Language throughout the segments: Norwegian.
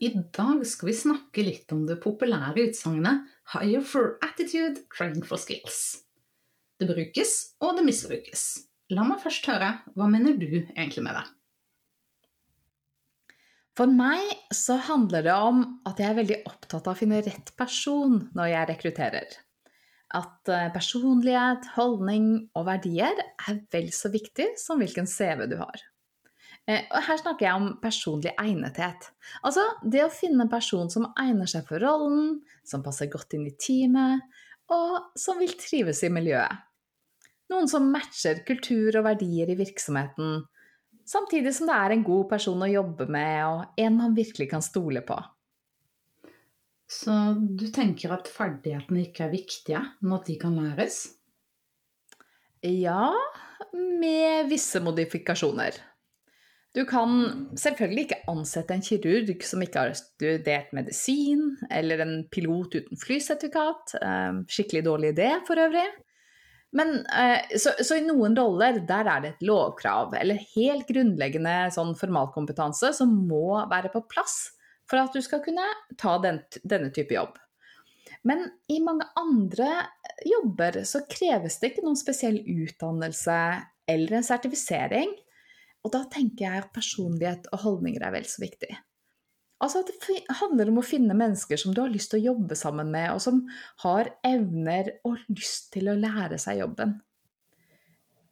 I dag skal vi snakke litt om det populære utsagnet 'higher for attitude, train for skills'. Det brukes, og det misbrukes. La meg først høre, hva mener du egentlig med det? For meg så handler det om at jeg er veldig opptatt av å finne rett person når jeg rekrutterer. At eh, personlighet, holdning og verdier er vel så viktig som hvilken CV du har. Eh, og her snakker jeg om personlig egnethet. Altså det å finne en person som egner seg for rollen, som passer godt inn i teamet, og som vil trives i miljøet. Noen som matcher kultur og verdier i virksomheten, Samtidig som det er en god person å jobbe med, og en man virkelig kan stole på. Så du tenker at ferdighetene ikke er viktige, men at de kan læres? Ja, med visse modifikasjoner. Du kan selvfølgelig ikke ansette en kirurg som ikke har studert medisin, eller en pilot uten flysertifikat. Eh, skikkelig dårlig idé, for øvrig. Men eh, så, så, i noen roller, der er det et lovkrav, eller helt grunnleggende sånn formalkompetanse, som må være på plass for at du skal kunne ta den, denne type jobb. Men i mange andre jobber så kreves det ikke noen spesiell utdannelse eller en sertifisering. Og da tenker jeg at personlighet og holdninger er vel så viktig. Altså at det handler om å finne mennesker som du har lyst til å jobbe sammen med, og som har evner og lyst til å lære seg jobben.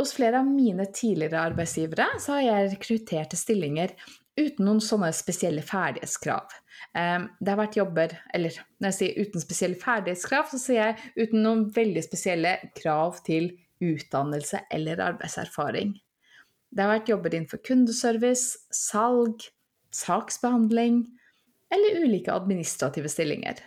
Hos flere av mine tidligere arbeidsgivere så har jeg rekruttert til stillinger uten noen sånne spesielle ferdighetskrav. Ehm, det har vært jobber, eller når jeg sier uten spesielle ferdighetskrav, så sier jeg uten noen veldig spesielle krav til utdannelse eller arbeidserfaring. Det har vært jobber innenfor kundeservice, salg, saksbehandling eller ulike administrative stillinger.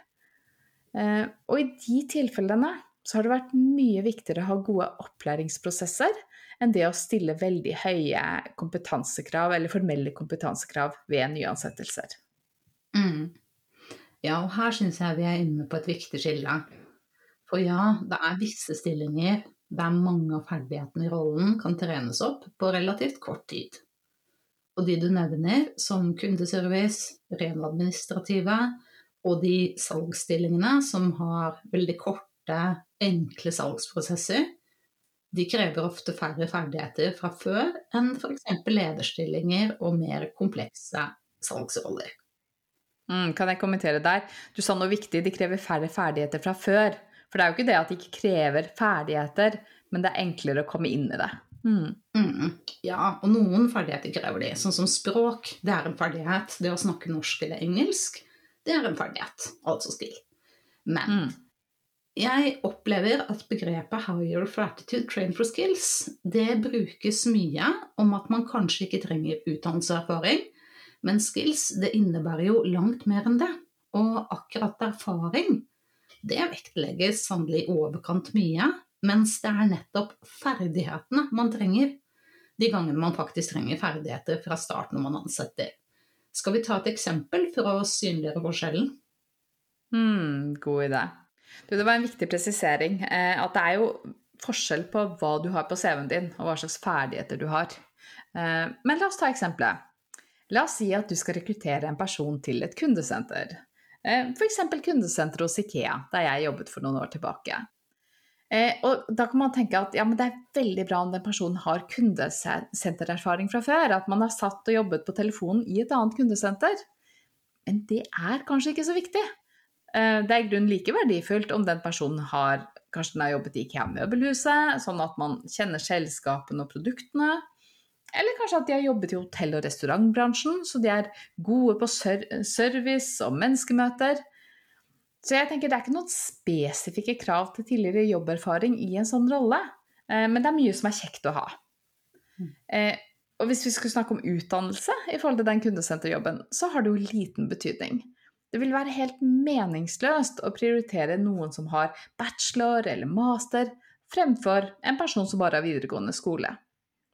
Eh, og i de tilfellene så har det vært mye viktigere å ha gode opplæringsprosesser enn det å stille veldig høye kompetansekrav eller formelle kompetansekrav ved nyansettelser. Mm. Ja, og her syns jeg vi er inne på et viktig skille. For ja, det er visse stillinger der mange av ferdighetene i rollen kan trenes opp på relativt kort tid. Og de du nevner, som kundeservice, ren administrative, og de salgsstillingene som har veldig korte, enkle salgsprosesser, de krever ofte færre ferdigheter fra før enn f.eks. lederstillinger og mer komplekse salgsroller. Mm, kan jeg kommentere der? Du sa noe viktig, de krever færre ferdigheter fra før. For det er jo ikke det at de ikke krever ferdigheter, men det er enklere å komme inn i det. Mm. Mm. Ja, og noen ferdigheter krever de, sånn som språk. Det er en ferdighet. Det å snakke norsk eller engelsk, det er en ferdighet. Altså skill. Men mm. jeg opplever at begrepet 'higher for attitude, train for skills' det brukes mye om at man kanskje ikke trenger utdannelse og erfaring, men skills det innebærer jo langt mer enn det. Og akkurat erfaring, det vektlegges sannelig i overkant mye, mens det er nettopp ferdighetene man trenger de gangene man faktisk trenger ferdigheter fra start når man ansetter. Skal vi ta et eksempel for å synliggjøre forskjellen? Mm, god idé. Du, det var en viktig presisering. Eh, at det er jo forskjell på hva du har på CV-en din, og hva slags ferdigheter du har. Eh, men la oss ta eksempelet. La oss si at du skal rekruttere en person til et kundesenter. Eh, F.eks. kundesenteret hos Ikea, der jeg jobbet for noen år tilbake. Eh, og da kan man tenke at ja, det er veldig bra om den personen har kundesentererfaring fra før. At man har satt og jobbet på telefonen i et annet kundesenter. Men det er kanskje ikke så viktig. Eh, det er i grunnen like verdifullt om den personen har Kanskje den har jobbet i IKEA Møbelhuset, sånn at man kjenner selskapene og produktene. Eller kanskje at de har jobbet i hotell- og restaurantbransjen, så de er gode på service og menneskemøter. Så jeg tenker det er ikke noen spesifikke krav til tidligere jobberfaring i en sånn rolle, eh, men det er mye som er kjekt å ha. Eh, og hvis vi skulle snakke om utdannelse i forhold til den kundesenterjobben, så har det jo liten betydning. Det vil være helt meningsløst å prioritere noen som har bachelor eller master, fremfor en person som bare har videregående skole.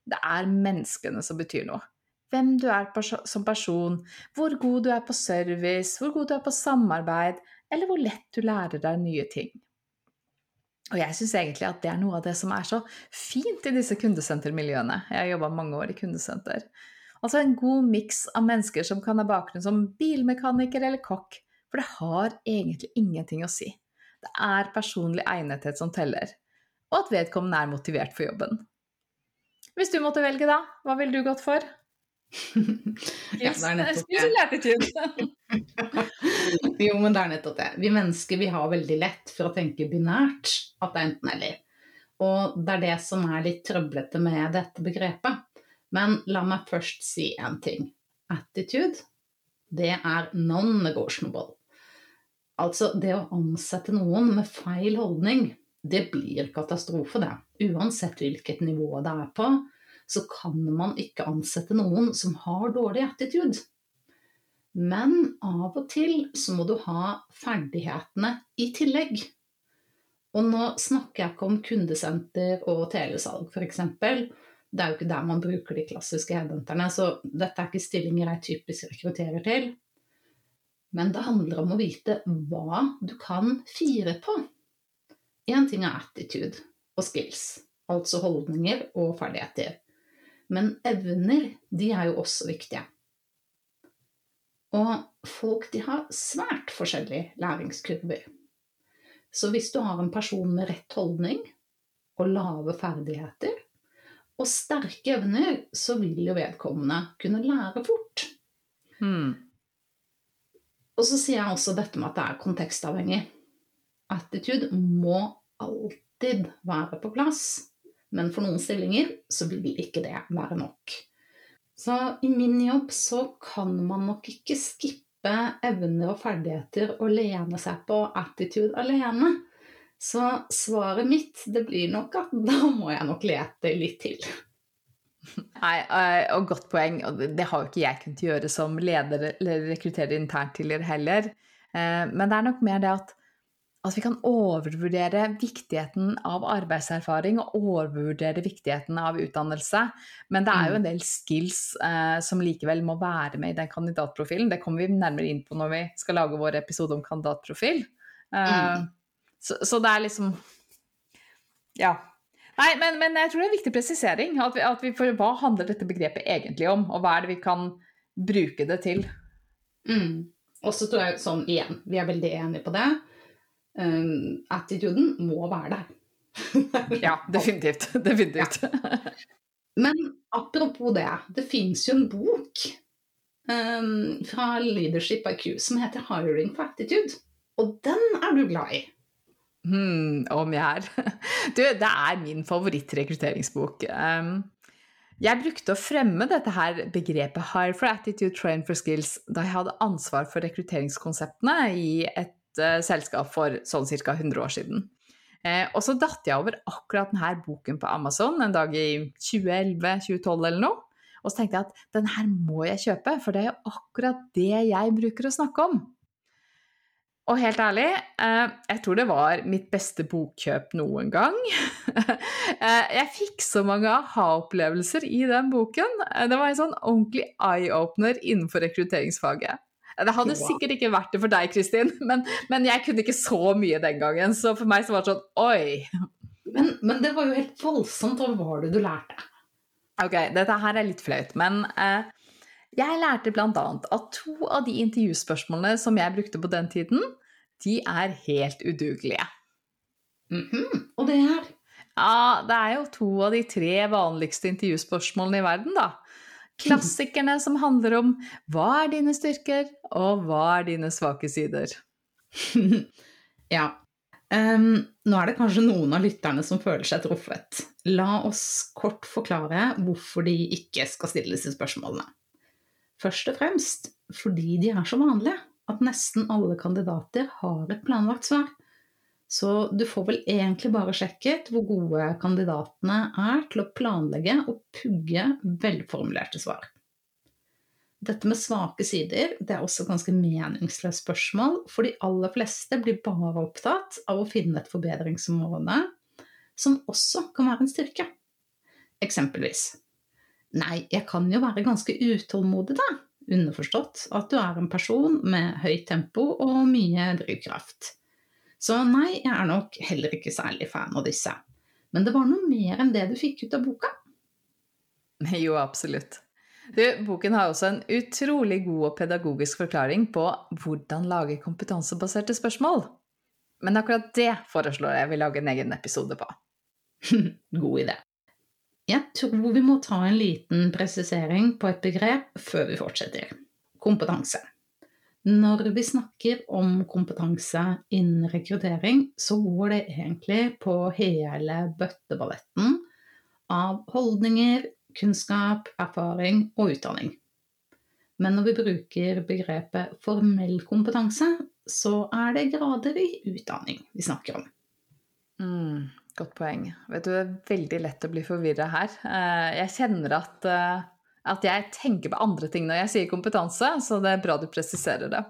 Det er menneskene som betyr noe. Hvem du er som person, hvor god du er på service, hvor god du er på samarbeid, eller hvor lett du lærer deg nye ting. Og jeg syns egentlig at det er noe av det som er så fint i disse kundesentermiljøene. Jeg har jobba mange år i kundesenter. Altså en god miks av mennesker som kan ha bakgrunn som bilmekaniker eller kokk. For det har egentlig ingenting å si. Det er personlig egnethet som teller. Og at vedkommende er motivert for jobben. Hvis du måtte velge, da, hva ville du gått for? ja, det er nettopp det. jo, men det er nettopp det. Vi mennesker vi har veldig lett for å tenke binært at det er enten-eller. Og det er det som er litt trøblete med dette begrepet. Men la meg først si en ting. Attitude, det er non-negotiable. Altså, det å ansette noen med feil holdning, det blir katastrofe, det. Uansett hvilket nivå det er på så kan man ikke ansette noen som har dårlig attitude. Men av og til så må du ha ferdighetene i tillegg. Og nå snakker jeg ikke om kundesenter og telesalg, f.eks. Det er jo ikke der man bruker de klassiske headhunterne, så dette er ikke stillinger jeg typisk rekrutterer til. Men det handler om å vite hva du kan fire på. Én ting er attitude og skills, altså holdninger og ferdigheter. Men evner, de er jo også viktige. Og folk de har svært forskjellige læringskurver. Så hvis du har en person med rett holdning og lave ferdigheter og sterke evner, så vil jo vedkommende kunne lære fort. Hmm. Og så sier jeg også dette med at det er kontekstavhengig. Attitude må alltid være på plass. Men for noen stillinger så vil ikke det være nok. Så i min jobb så kan man nok ikke skippe evner og ferdigheter og lene seg på attitude alene. Så svaret mitt det blir nok at da må jeg nok lete litt til. Nei, eh, og godt poeng. Og det har jo ikke jeg kunnet gjøre som leder eller rekrutterer internt tidligere heller. Eh, men det er nok mer det at at vi kan overvurdere viktigheten av arbeidserfaring og overvurdere viktigheten av utdannelse. Men det er jo en mm. del skills eh, som likevel må være med i den kandidatprofilen. Det kommer vi nærmere inn på når vi skal lage vår episode om kandidatprofil. Eh, mm. så, så, det er liksom Ja. Nei, men, men, jeg tror det er en viktig presisering. At vi, at vi får, hva handler dette begrepet egentlig om, og hva er det vi kan bruke det til? Mm. Og så tror jeg sånn igjen, vi er veldig enige på det um, attituden må være der. ja, definitivt. Definitivt. Ja. Men apropos det, det fins jo en bok um, fra Leadership IQ som heter 'Hiring for Attitude'. Og den er du glad i? Hmm, om jeg er? Du, det er min favorittrekrutteringsbok. Um, jeg brukte å fremme dette her begrepet 'hire for attitude, train for skills' da jeg hadde ansvar for rekrutteringskonseptene i et selskap for sånn ca. 100 år siden. Eh, og så datt jeg over akkurat denne boken på Amazon en dag i 2011-2012 eller noe. Og så tenkte jeg at den her må jeg kjøpe, for det er jo akkurat det jeg bruker å snakke om. Og helt ærlig, eh, jeg tror det var mitt beste bokkjøp noen gang. Eh, jeg fikk så mange aha-opplevelser i den boken. Eh, det var en sånn ordentlig eye-opener innenfor rekrutteringsfaget. Det hadde sikkert ikke vært det for deg, Kristin, men, men, jeg kunne ikke så mye den gangen. Så for meg så var det sånn oi. Men, men det var jo helt voldsomt. Hva var det du lærte? Ok, dette her er litt flaut, men eh, jeg lærte bl.a. at to av de intervjuspørsmålene som jeg brukte på den tiden, de er helt udugelige. Mm -hmm. Og det er? Ja, det er jo to av de tre vanligste intervjuspørsmålene i verden, da. Klassikerne som handler om hva er dine styrker, og hva er dine svake sider? ja. Um, nå er det kanskje noen av lytterne som føler seg truffet. La oss kort forklare hvorfor de ikke skal stille disse spørsmålene. Først og fremst fordi de er så vanlige at nesten alle kandidater har et planlagt svar. Så du får vel egentlig bare sjekket hvor gode kandidatene er til å planlegge og pugge velformulerte svar. Dette med svake sider det er også ganske meningsløst spørsmål, for de aller fleste blir bare opptatt av å finne et forbedringsområde som også kan være en styrke. Eksempelvis Nei, jeg kan jo være ganske utålmodig, da. Underforstått at du er en person med høyt tempo og mye drivkraft. Så nei, jeg er nok heller ikke særlig fan av disse. Men det var noe mer enn det du fikk ut av boka? Jo, absolutt. Du, boken har også en utrolig god og pedagogisk forklaring på hvordan lage kompetansebaserte spørsmål. Men akkurat det foreslår jeg vi lager en egen episode på. god idé. Jeg tror vi må ta en liten presisering på et begrep før vi fortsetter. Kompetanse. Når vi snakker om kompetanse innen rekruttering, så går det egentlig på hele bøtteballetten av holdninger, kunnskap, erfaring og utdanning. Men når vi bruker begrepet formell kompetanse, så er det grader i utdanning vi snakker om. Mm, godt poeng. Vet du, det er veldig lett å bli forvirra her. Eh, jeg kjenner at eh, at jeg tenker på andre ting når jeg sier kompetanse, så det er bra du presiserer det.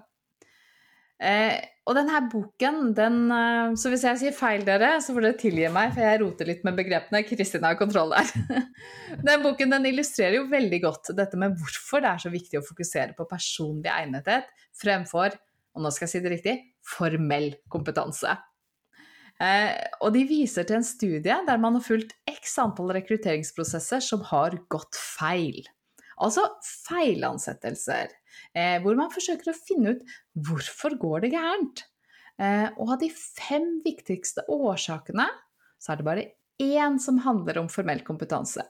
Eh, og denne boken, den eh, Så hvis jeg sier feil, dere, så får dere tilgi meg, for jeg roter litt med begrepene. Kristin har kontroll der. den boken den illustrerer jo veldig godt dette med hvorfor det er så viktig å fokusere på personlig egnethet fremfor, og nå skal jeg si det riktig, formell kompetanse. Eh, og de viser til en studie der man har fulgt x antall rekrutteringsprosesser som har gått feil. Altså feilansettelser, eh, hvor man forsøker å finne ut hvorfor går det gærent. Eh, og av de fem viktigste årsakene, så er det bare én som handler om formell kompetanse.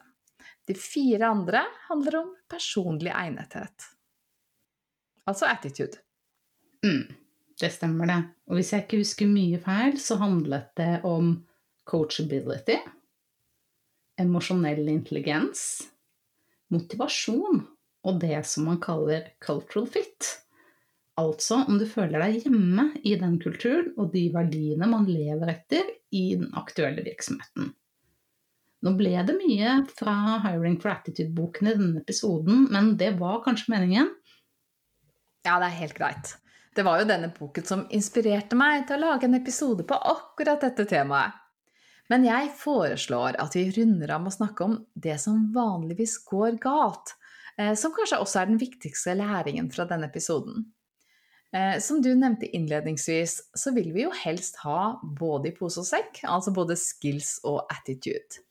De fire andre handler om personlig egnethet. Altså attitude. Mm, det stemmer, det. Og hvis jeg ikke husker mye feil, så handlet det om coachability, emosjonell intelligens, motivasjon og det som man kaller cultural fit. Altså om du føler deg hjemme i den kulturen og de verdiene man lever etter i den aktuelle virksomheten. Nå ble det mye fra Hiring for Attitude-boken i denne episoden, men det var kanskje meningen? Ja, det er helt greit. Det var jo denne boken som inspirerte meg til å lage en episode på akkurat dette temaet. Men jeg foreslår at vi runder av med å snakke om det som vanligvis går galt, eh, som kanskje også er den viktigste læringen fra denne episoden. Eh, som du nevnte innledningsvis, så vil vi jo helst ha både i pose og sekk, altså både skills og attitude.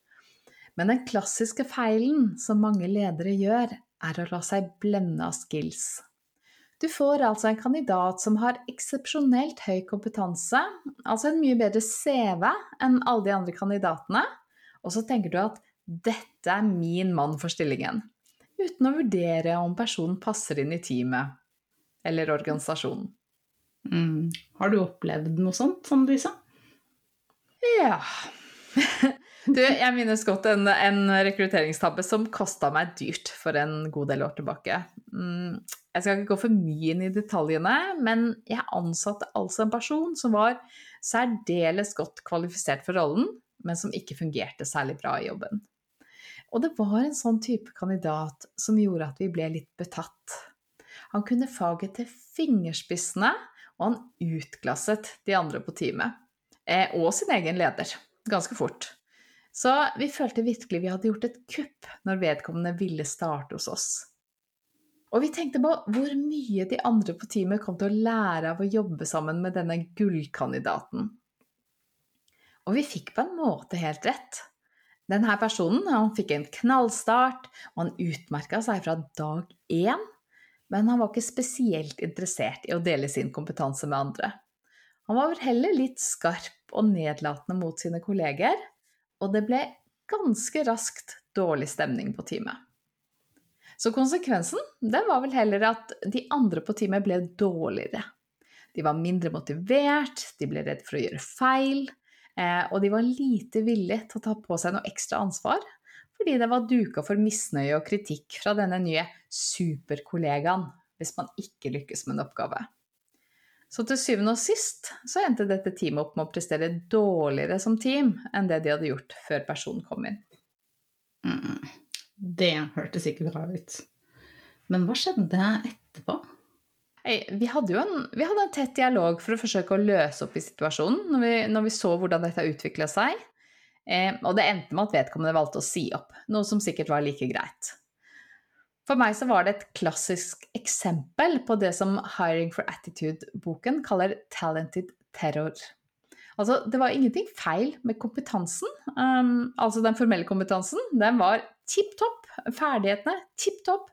Men den klassiske feilen som mange ledere gjør, er å la seg blende av skills. Du får altså en kandidat som har eksepsjonelt høy kompetanse, altså en mye bedre CV enn alle de andre kandidatene, og så tenker du at dette er min mann for stillingen, uten å vurdere om personen passer inn i teamet eller organisasjonen. Mm. Har du opplevd noe sånt, som du sa? Ja. Du, jeg minnes godt en, en rekrutteringstabbe som kosta meg dyrt for en god del år tilbake. Jeg skal ikke gå for mye inn i detaljene, men jeg ansatte altså en person som var særdeles godt kvalifisert for rollen, men som ikke fungerte særlig bra i jobben. Og det var en sånn type kandidat som gjorde at vi ble litt betatt. Han kunne faget til fingerspissene, og han utklasset de andre på teamet. Eh, og sin egen leder. Ganske fort. Så vi følte virkelig vi hadde gjort et kupp når vedkommende ville starte hos oss. Og vi tenkte på hvor mye de andre på teamet kom til å lære av å jobbe sammen med denne gullkandidaten. Og vi fikk på en måte helt rett. Denne personen han fikk en knallstart, og han utmerka seg fra dag én, men han var ikke spesielt interessert i å dele sin kompetanse med andre. Han var heller litt skarp og nedlatende mot sine kolleger, og det ble ganske raskt dårlig stemning på teamet. Så konsekvensen den var vel heller at de andre på teamet ble dårligere. De var mindre motivert, de ble redd for å gjøre feil, eh, og de var lite villige til å ta på seg noe ekstra ansvar, fordi det var duka for misnøye og kritikk fra denne nye superkollegaen hvis man ikke lykkes med en oppgave. Så til syvende og sist så endte dette teamet opp med å prestere dårligere som team enn det de hadde gjort før personen kom inn. Mm. Det hørtes ikke bra ut. Men hva skjedde etterpå? Vi, hadde jo en, vi hadde en tett dialog for å forsøke å løse opp i situasjonen når vi, når vi så hvordan dette utvikla seg. Eh, og det endte med at vedkommende valgte å si opp, noe som sikkert var like greit. For meg så var det et klassisk eksempel på det som Hiring for Attitude-boken kaller talented terror. Altså, det var ingenting feil med kompetansen, um, altså den formelle kompetansen. Den var tipp topp. Ferdighetene tipp topp.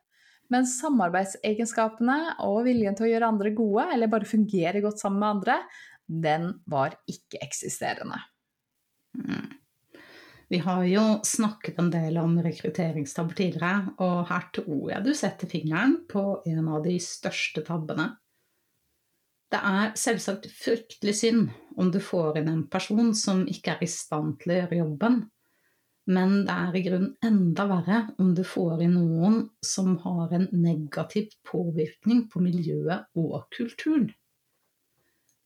Men samarbeidsegenskapene og viljen til å gjøre andre gode, eller bare fungere godt sammen med andre, den var ikke-eksisterende. Mm. Vi har jo snakket en del om rekrutteringstabber tidligere, og her tror jeg du setter fingeren på en av de største tabbene. Det er selvsagt fryktelig synd om du får inn en person som ikke er i stand til å gjøre jobben, men det er i grunnen enda verre om du får inn noen som har en negativ påvirkning på miljøet og kulturen.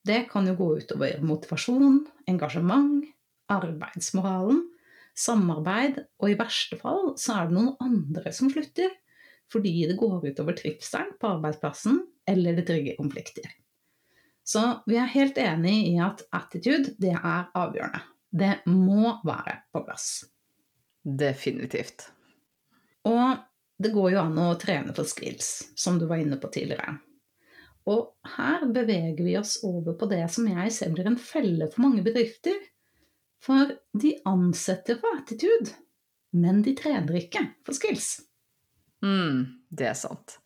Det kan jo gå utover motivasjon, engasjement, arbeidsmoralen samarbeid, og i verste fall så er det noen andre som slutter fordi det går utover trivselen på arbeidsplassen, eller det trigger konflikter. Så vi er helt enig i at attitude, det er avgjørende. Det må være på plass. Definitivt. Og det går jo an å trene for skills, som du var inne på tidligere. Og her beveger vi oss over på det som jeg ser blir en felle for mange bedrifter, for de ansetter for attitude, men de trener ikke for skills. mm, det er sant.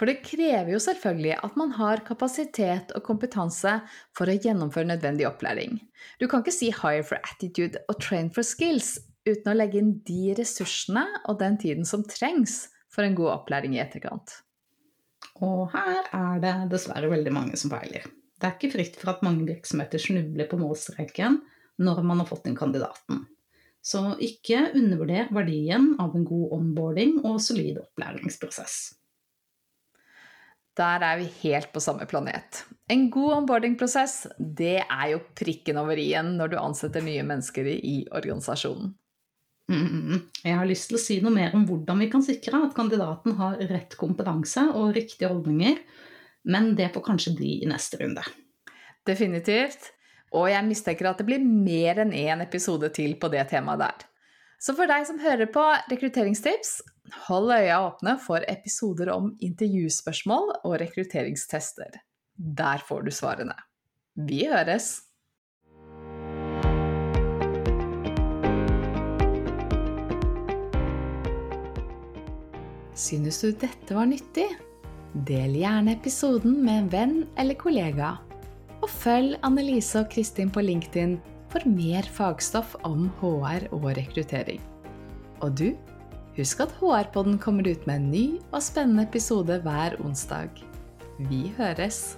For det krever jo selvfølgelig at man har kapasitet og kompetanse for å gjennomføre nødvendig opplæring. Du kan ikke si 'hire for attitude' og 'train for skills' uten å legge inn de ressursene og den tiden som trengs for en god opplæring i etterkant. Og her er det dessverre veldig mange som feiler. Det er ikke fritt for at mange virksomheter snubler på målstreken når man har fått inn kandidaten. Så ikke undervurder verdien av en god onboarding og solid opplæringsprosess. Der er vi helt på samme planet. En god onboarding-prosess, det er jo prikken over i-en når du ansetter nye mennesker i organisasjonen. Mm, jeg har lyst til å si noe mer om hvordan vi kan sikre at kandidaten har rett kompetanse og riktige holdninger, men det får kanskje bli i neste runde. Definitivt. Og jeg mistenker at det blir mer enn én episode til på det temaet der. Så for deg som hører på rekrutteringstips, hold øya åpne for episoder om intervjuspørsmål og rekrutteringstester. Der får du svarene. Vi høres! Synes du dette var nyttig? Del gjerne episoden med en venn eller kollega og følg Annelise og Kristin på LinkedIn for mer fagstoff om HR og rekruttering. Og du, husk at HR-podden kommer ut med en ny og spennende episode hver onsdag. Vi høres!